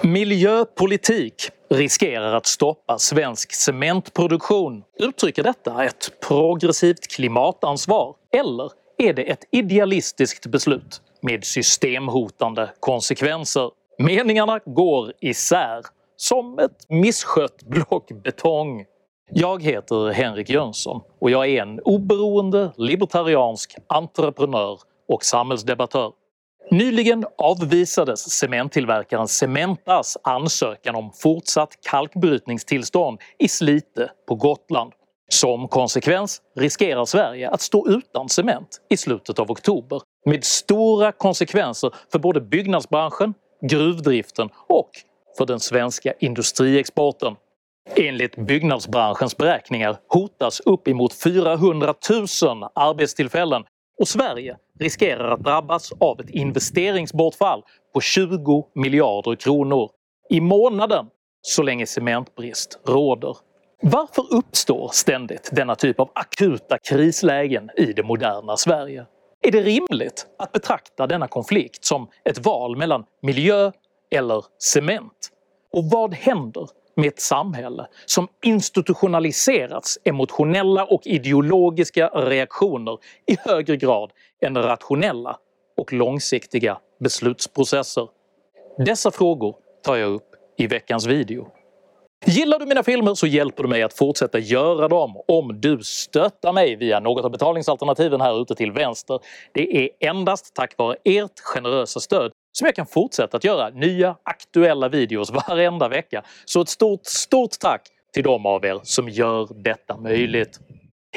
Miljöpolitik riskerar att stoppa svensk cementproduktion. Uttrycker detta ett progressivt klimatansvar? Eller är det ett idealistiskt beslut med systemhotande konsekvenser? Meningarna går isär, som ett misskött block betong. Jag heter Henrik Jönsson och jag är en oberoende libertariansk entreprenör och samhällsdebattör. Nyligen avvisades cementtillverkaren Cementas ansökan om fortsatt kalkbrytningstillstånd i Slite på Gotland. Som konsekvens riskerar Sverige att stå utan cement i slutet av oktober med stora konsekvenser för både byggnadsbranschen, gruvdriften och för den svenska industriexporten. Enligt byggnadsbranschens beräkningar hotas uppemot 400 000 arbetstillfällen och Sverige riskerar att drabbas av ett investeringsbortfall på 20 miljarder kronor i månaden så länge cementbrist råder. Varför uppstår ständigt denna typ av akuta krislägen i det moderna Sverige? Är det rimligt att betrakta denna konflikt som ett val mellan miljö eller cement? Och vad händer med ett samhälle som institutionaliserats emotionella och ideologiska reaktioner i högre grad än rationella och långsiktiga beslutsprocesser? Dessa frågor tar jag upp i veckans video. Gillar du mina filmer så hjälper du mig att fortsätta göra dem om du stöttar mig via något av betalningsalternativen här ute till vänster. Det är endast tack vare ert generösa stöd som jag kan fortsätta att göra nya aktuella videos varenda vecka. Så ett stort, stort tack till de av er som gör detta möjligt.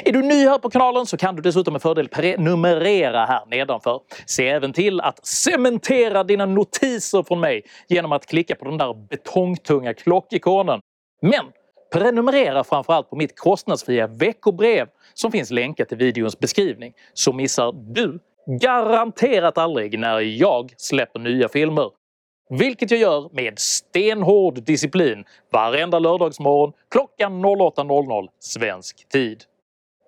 Är du ny här på kanalen så kan du dessutom med fördel prenumerera här nedanför. Se även till att cementera dina notiser från mig genom att klicka på den där betongtunga klockikonen. Men prenumerera framförallt på mitt kostnadsfria veckobrev som finns länkat i videons beskrivning så missar du garanterat aldrig när jag släpper nya filmer. Vilket jag gör med stenhård disciplin varenda lördagsmorgon klockan 08.00 svensk tid.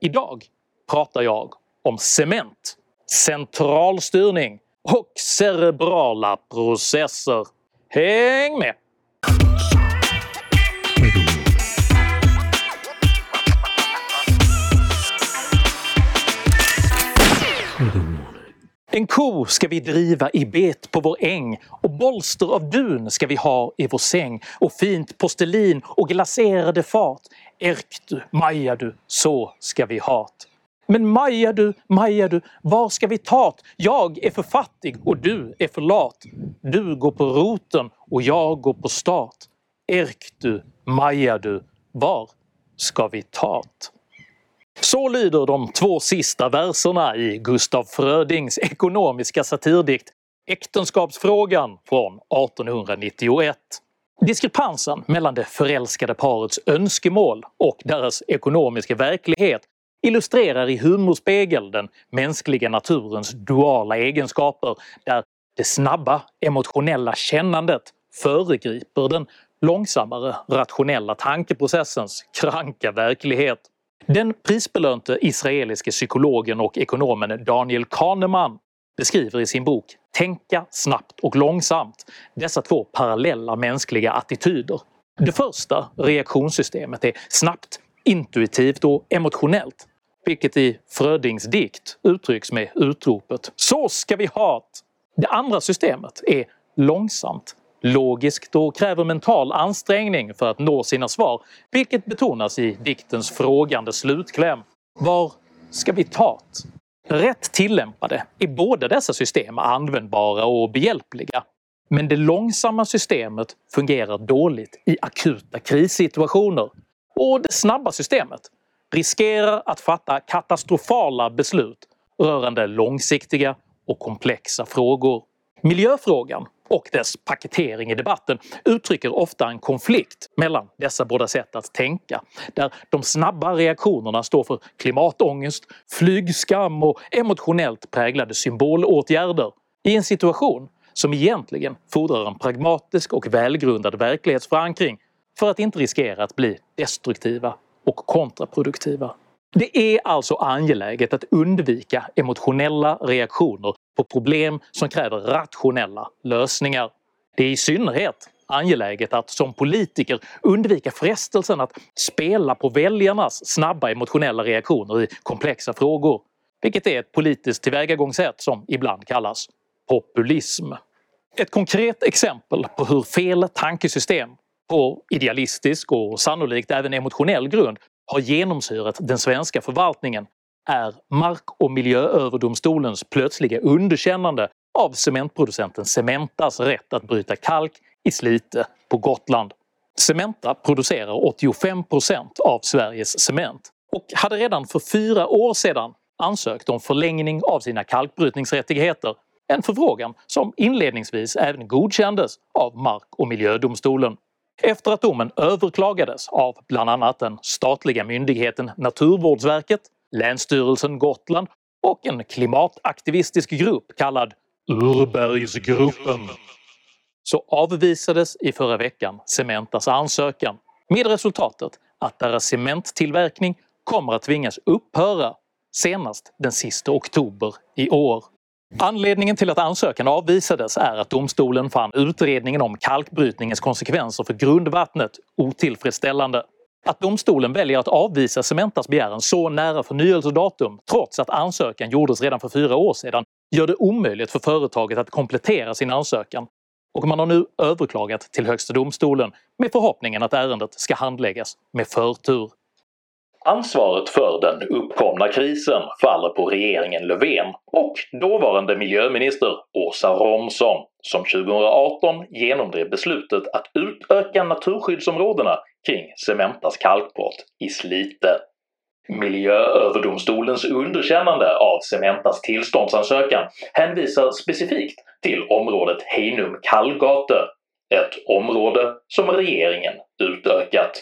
Idag pratar jag om cement, centralstyrning och cerebrala processer. Häng med! En ko ska vi driva i bet på vår äng och bolster av dun ska vi ha i vår säng och fint postelin och glaserade fat. Erk du, Maja du, så ska vi hat. Men Maja du, Maja du, var ska vi tat? Jag är för fattig och du är för lat. Du går på roten och jag går på stat. Erk du, Maja du, var ska vi tat? Så lyder de två sista verserna i Gustaf Frödings ekonomiska satirdikt Äktenskapsfrågan från 1891. Diskrepansen mellan det förälskade parets önskemål och deras ekonomiska verklighet illustrerar i humorspegel den mänskliga naturens duala egenskaper där det snabba emotionella kännandet föregriper den långsammare rationella tankeprocessens kranka verklighet. Den prisbelönte israeliske psykologen och ekonomen Daniel Kahneman beskriver i sin bok “Tänka snabbt och långsamt” dessa två parallella mänskliga attityder. Det första reaktionssystemet är snabbt, intuitivt och emotionellt vilket i Frödings dikt uttrycks med utropet “Så ska vi ha't!”. Det andra systemet är långsamt, logiskt och kräver mental ansträngning för att nå sina svar, vilket betonas i diktens frågande slutkläm. Var ska vi ta't?” Rätt tillämpade är båda dessa system användbara och behjälpliga. Men det långsamma systemet fungerar dåligt i akuta krissituationer. Och det snabba systemet riskerar att fatta katastrofala beslut rörande långsiktiga och komplexa frågor. Miljöfrågan och dess paketering i debatten uttrycker ofta en konflikt mellan dessa båda sätt att tänka, där de snabba reaktionerna står för klimatångest, flygskam och emotionellt präglade symbolåtgärder i en situation som egentligen fordrar en pragmatisk och välgrundad verklighetsförankring för att inte riskera att bli destruktiva och kontraproduktiva. Det är alltså angeläget att undvika emotionella reaktioner på problem som kräver rationella lösningar. Det är i synnerhet angeläget att som politiker undvika frestelsen att spela på väljarnas snabba emotionella reaktioner i komplexa frågor, vilket är ett politiskt tillvägagångssätt som ibland kallas populism. Ett konkret exempel på hur fel tankesystem på idealistisk och sannolikt även emotionell grund har genomsyrat den svenska förvaltningen är Mark och miljööverdomstolens plötsliga underkännande av cementproducenten Cementas rätt att bryta kalk i Slite på Gotland. Cementa producerar 85% av Sveriges cement och hade redan för fyra år sedan ansökt om förlängning av sina kalkbrytningsrättigheter. En förfrågan som inledningsvis även godkändes av Mark och miljödomstolen. Efter att domen överklagades av bland annat den statliga myndigheten Naturvårdsverket, Länsstyrelsen Gotland och en klimataktivistisk grupp kallad Urbergsgruppen så avvisades i förra veckan Cementas ansökan med resultatet att deras cementtillverkning kommer att tvingas upphöra senast den sista oktober i år. Anledningen till att ansökan avvisades är att domstolen fann utredningen om kalkbrytningens konsekvenser för grundvattnet otillfredsställande. Att domstolen väljer att avvisa Cementas begäran så nära förnyelsedatum trots att ansökan gjordes redan för fyra år sedan gör det omöjligt för företaget att komplettera sin ansökan och man har nu överklagat till Högsta domstolen med förhoppningen att ärendet ska handläggas med förtur. Ansvaret för den uppkomna krisen faller på regeringen Löfven och dåvarande miljöminister Åsa Romson som 2018 genomdrev beslutet att utöka naturskyddsområdena kring Cementas kalkbrott i Slite. Miljööverdomstolens underkännande av Cementas tillståndsansökan hänvisar specifikt till området Heinum-Kallgate, ett område som regeringen utökat.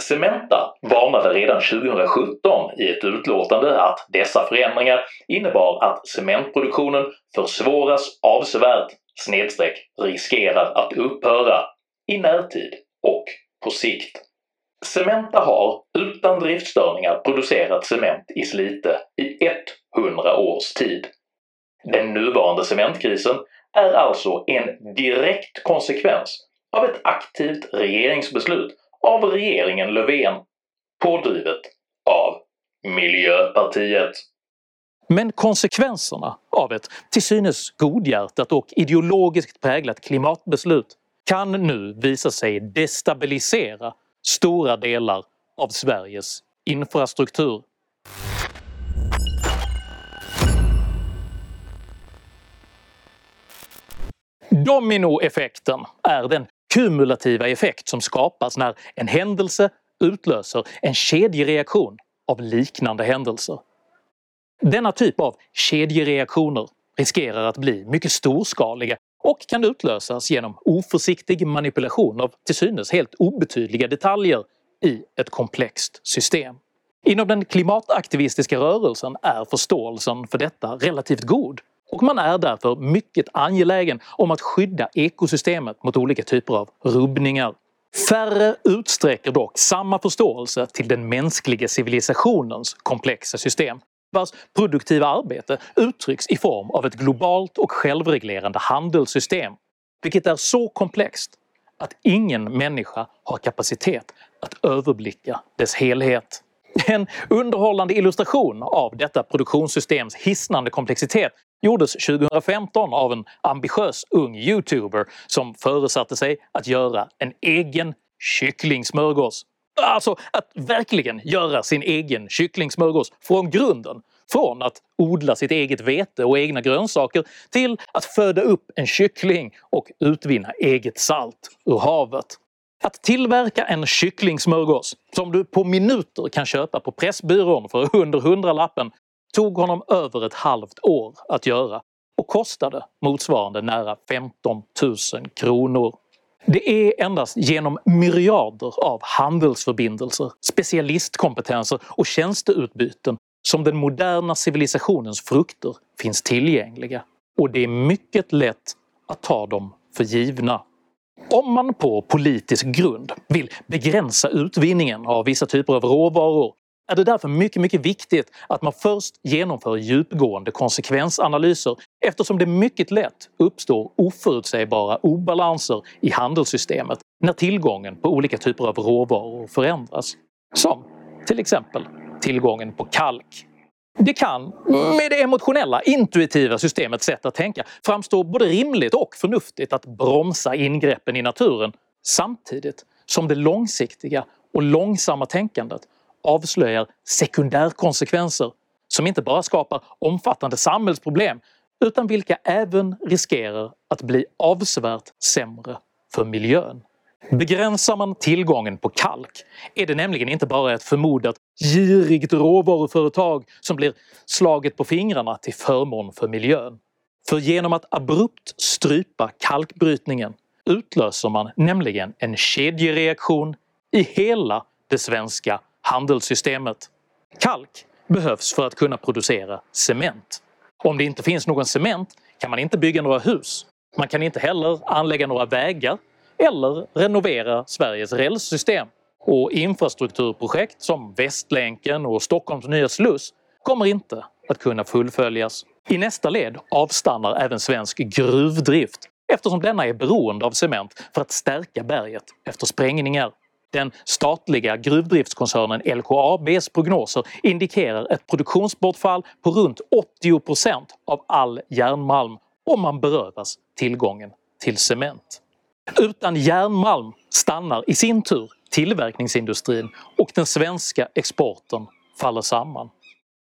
Cementa varnade redan 2017 i ett utlåtande att dessa förändringar innebar att cementproduktionen försvåras avsevärt snedstreck riskerar att upphöra i närtid och på sikt. Cementa har utan driftstörningar producerat cement i Slite i 100 års tid. Den nuvarande cementkrisen är alltså en direkt konsekvens av ett aktivt regeringsbeslut av regeringen Löfven pådrivet av Miljöpartiet. Men konsekvenserna av ett till synes godhjärtat och ideologiskt präglat klimatbeslut kan nu visa sig destabilisera stora delar av Sveriges infrastruktur. Dominoeffekten är den kumulativa effekt som skapas när en händelse utlöser en kedjereaktion av liknande händelser. Denna typ av kedjereaktioner riskerar att bli mycket storskaliga och kan utlösas genom oförsiktig manipulation av till synes helt obetydliga detaljer i ett komplext system. Inom den klimataktivistiska rörelsen är förståelsen för detta relativt god och man är därför mycket angelägen om att skydda ekosystemet mot olika typer av rubbningar. Färre utsträcker dock samma förståelse till den mänskliga civilisationens komplexa system vars produktiva arbete uttrycks i form av ett globalt och självreglerande handelssystem, vilket är så komplext att ingen människa har kapacitet att överblicka dess helhet. En underhållande illustration av detta produktionssystems hisnande komplexitet gjordes 2015 av en ambitiös ung youtuber som föresatte sig att göra en egen kycklingsmörgås. Alltså att verkligen göra sin egen kycklingsmörgås från grunden. Från att odla sitt eget vete och egna grönsaker till att föda upp en kyckling och utvinna eget salt ur havet. Att tillverka en kycklingsmörgås som du på minuter kan köpa på Pressbyrån för under hundralappen tog honom över ett halvt år att göra och kostade motsvarande nära 15 000 kronor. Det är endast genom myriader av handelsförbindelser, specialistkompetenser och tjänsteutbyten som den moderna civilisationens frukter finns tillgängliga. Och det är mycket lätt att ta dem för givna. Om man på politisk grund vill begränsa utvinningen av vissa typer av råvaror är det därför mycket, mycket viktigt att man först genomför djupgående konsekvensanalyser eftersom det mycket lätt uppstår oförutsägbara obalanser i handelssystemet när tillgången på olika typer av råvaror förändras. Som till exempel tillgången på kalk. Det kan, med det emotionella, intuitiva systemets sätt att tänka, framstå både rimligt och förnuftigt att bromsa ingreppen i naturen samtidigt som det långsiktiga och långsamma tänkandet avslöjar sekundärkonsekvenser som inte bara skapar omfattande samhällsproblem utan vilka även riskerar att bli avsevärt sämre för miljön. Begränsar man tillgången på kalk är det nämligen inte bara ett förmodat girigt råvaruföretag som blir slaget på fingrarna till förmån för miljön. För genom att abrupt strypa kalkbrytningen utlöser man nämligen en kedjereaktion i hela det svenska handelssystemet. Kalk behövs för att kunna producera cement. Om det inte finns någon cement kan man inte bygga några hus. Man kan inte heller anlägga några vägar eller renovera Sveriges rälssystem. Och infrastrukturprojekt som Västlänken och Stockholms nya sluss kommer inte att kunna fullföljas. I nästa led avstannar även svensk gruvdrift eftersom denna är beroende av cement för att stärka berget efter sprängningar. Den statliga gruvdriftskoncernen LKABs prognoser indikerar ett produktionsbortfall på runt 80% av all järnmalm om man berövas tillgången till cement. Utan järnmalm stannar i sin tur tillverkningsindustrin och den svenska exporten faller samman.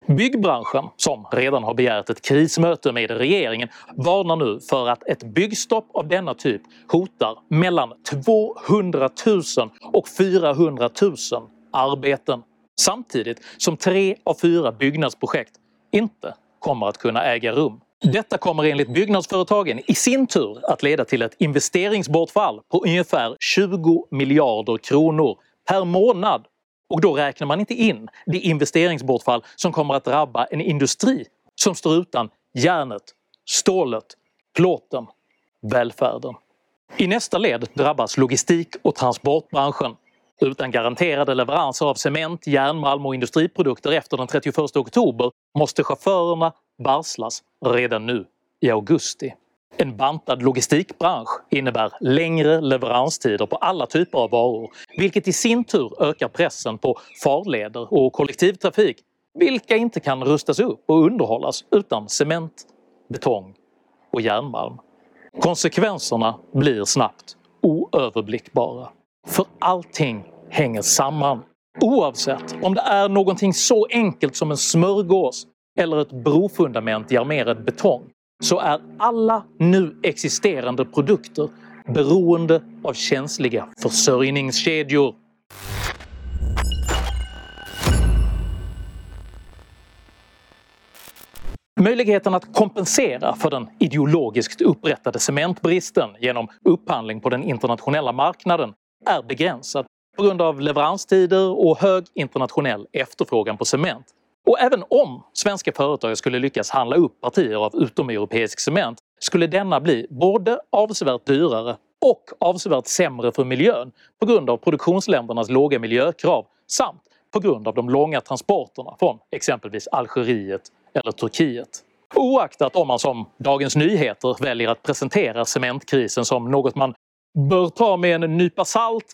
Byggbranschen, som redan har begärt ett krismöte med regeringen, varnar nu för att ett byggstopp av denna typ hotar mellan 200 000 och 400 000 arbeten samtidigt som tre av fyra byggnadsprojekt inte kommer att kunna äga rum. Detta kommer enligt byggnadsföretagen i sin tur att leda till ett investeringsbortfall på ungefär 20 miljarder kronor per månad och då räknar man inte in det investeringsbortfall som kommer att drabba en industri som står utan järnet, stålet, plåten, välfärden. I nästa led drabbas logistik och transportbranschen. Utan garanterade leveranser av cement, järnmalm och industriprodukter efter den 31 oktober måste chaufförerna varslas redan nu i augusti. En bantad logistikbransch innebär längre leveranstider på alla typer av varor vilket i sin tur ökar pressen på farleder och kollektivtrafik vilka inte kan rustas upp och underhållas utan cement, betong och järnmalm. Konsekvenserna blir snabbt oöverblickbara. För allting hänger samman. Oavsett om det är någonting så enkelt som en smörgås eller ett brofundament i armerad betong så är alla nu existerande produkter beroende av känsliga försörjningskedjor. Möjligheten att kompensera för den ideologiskt upprättade cementbristen genom upphandling på den internationella marknaden är begränsad på grund av leveranstider och hög internationell efterfrågan på cement och även om svenska företag skulle lyckas handla upp partier av utomeuropeisk cement skulle denna bli både avsevärt dyrare och avsevärt sämre för miljön på grund av produktionsländernas låga miljökrav samt på grund av de långa transporterna från exempelvis Algeriet eller Turkiet. Oaktat om man som Dagens Nyheter väljer att presentera cementkrisen som något man bör ta med en nypa salt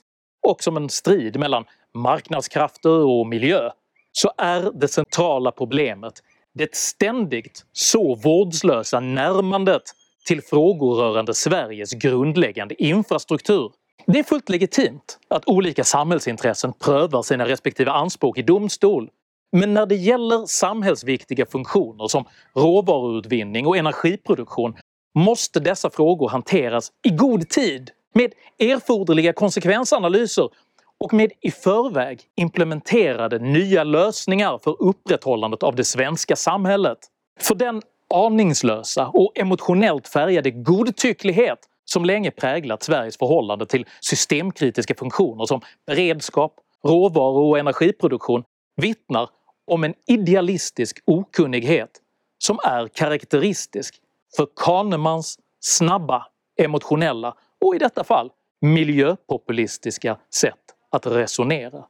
och som en strid mellan marknadskrafter och miljö så är det centrala problemet det ständigt så vårdslösa närmandet till frågor rörande Sveriges grundläggande infrastruktur. Det är fullt legitimt att olika samhällsintressen prövar sina respektive anspråk i domstol. Men när det gäller samhällsviktiga funktioner som råvaruutvinning och energiproduktion måste dessa frågor hanteras i god tid med erforderliga konsekvensanalyser och med i förväg implementerade nya lösningar för upprätthållandet av det svenska samhället. För den aningslösa och emotionellt färgade godtycklighet som länge präglat Sveriges förhållande till systemkritiska funktioner som beredskap, råvaru och energiproduktion vittnar om en idealistisk okunnighet som är karaktäristisk för Kahnemans snabba, emotionella och i detta fall miljöpopulistiska sätt att resonera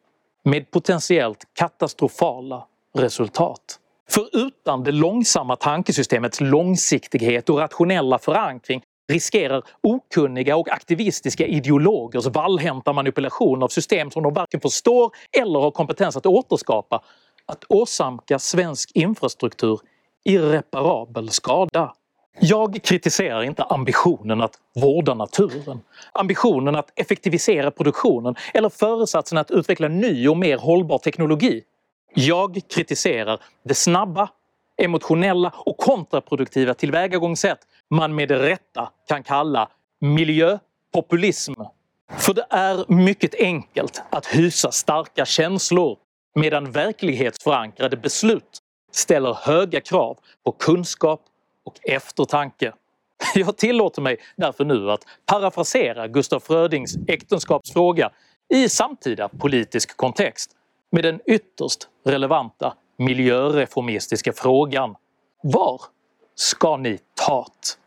med potentiellt katastrofala resultat. För utan det långsamma tankesystemets långsiktighet och rationella förankring riskerar okunniga och aktivistiska ideologers vallhänta manipulation av system som de varken förstår eller har kompetens att återskapa att åsamka svensk infrastruktur irreparabel skada. Jag kritiserar inte ambitionen att vårda naturen, ambitionen att effektivisera produktionen eller föresatsen att utveckla ny och mer hållbar teknologi. Jag kritiserar det snabba, emotionella och kontraproduktiva tillvägagångssätt man med rätta kan kalla miljöpopulism. För det är mycket enkelt att hysa starka känslor medan verklighetsförankrade beslut ställer höga krav på kunskap och eftertanke. Jag tillåter mig därför nu att parafrasera Gustaf Frödings äktenskapsfråga i samtida politisk kontext med den ytterst relevanta miljöreformistiska frågan Var ska ni tat?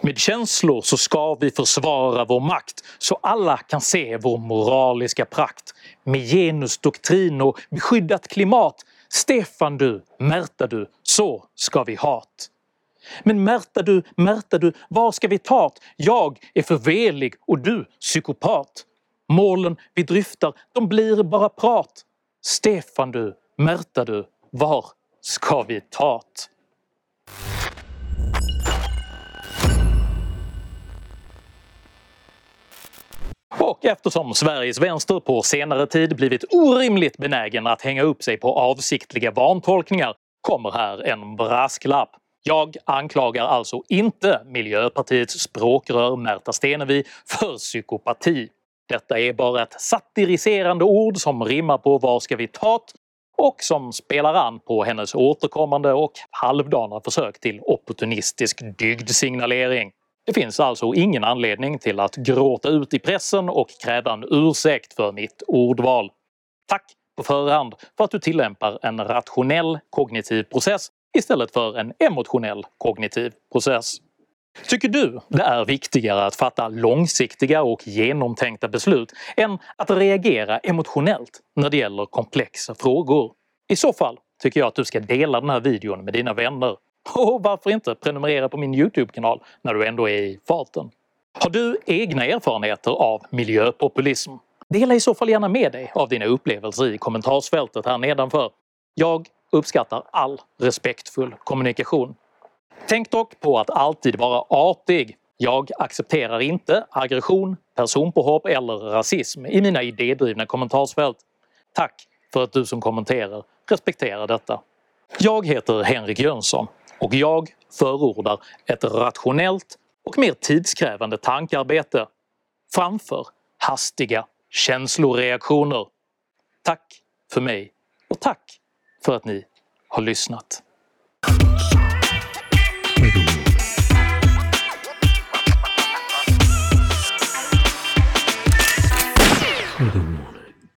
Med känslor så ska vi försvara vår makt så alla kan se vår moraliska prakt. Med genusdoktrin och beskyddat klimat Stefan du, Märta du, så ska vi hat. Men Märta du, Märta du, var ska vi tat? Jag är för velig och du psykopat. Målen vi dryftar, de blir bara prat. Stefan du, Märta du, var ska vi tat? Och eftersom Sveriges vänster på senare tid blivit orimligt benägen att hänga upp sig på avsiktliga vantolkningar kommer här en brasklapp. Jag anklagar alltså inte Miljöpartiets språkrör Märta Stenevi för psykopati. Detta är bara ett satiriserande ord som rimmar på “Var ska vi tat?” och som spelar an på hennes återkommande och halvdana försök till opportunistisk dygdsignalering. Det finns alltså ingen anledning till att gråta ut i pressen och kräva en ursäkt för mitt ordval. Tack på förhand för att du tillämpar en rationell kognitiv process istället för en emotionell kognitiv process. Tycker du det är viktigare att fatta långsiktiga och genomtänkta beslut än att reagera emotionellt när det gäller komplexa frågor? I så fall tycker jag att du ska dela den här videon med dina vänner. Och varför inte prenumerera på min Youtube-kanal när du ändå är i farten? Har du egna erfarenheter av miljöpopulism? Dela i så fall gärna med dig av dina upplevelser i kommentarsfältet här nedanför. Jag uppskattar all respektfull kommunikation. Tänk dock på att alltid vara artig. Jag accepterar inte aggression, personpåhopp eller rasism i mina idédrivna kommentarsfält. Tack för att du som kommenterar respekterar detta. Jag heter Henrik Jönsson och jag förordar ett rationellt och mer tidskrävande tankearbete framför hastiga känsloreaktioner. Tack för mig och tack för att ni har lyssnat.